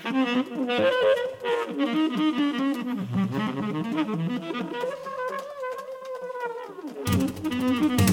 Thank you.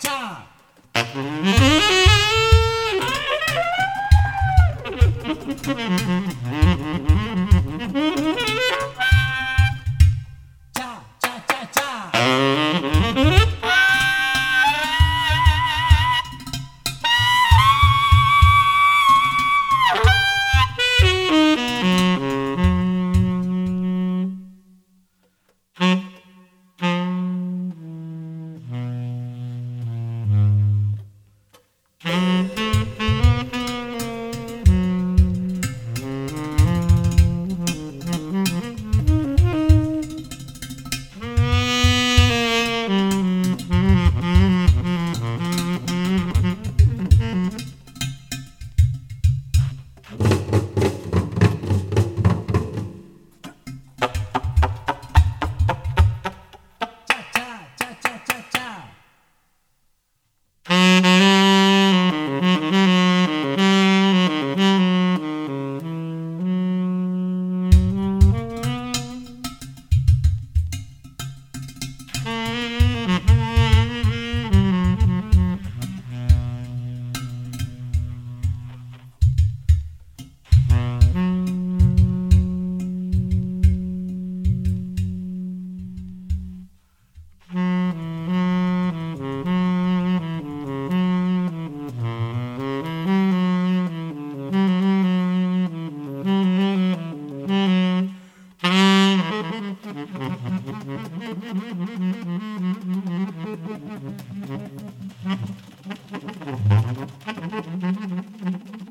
자. Thank you.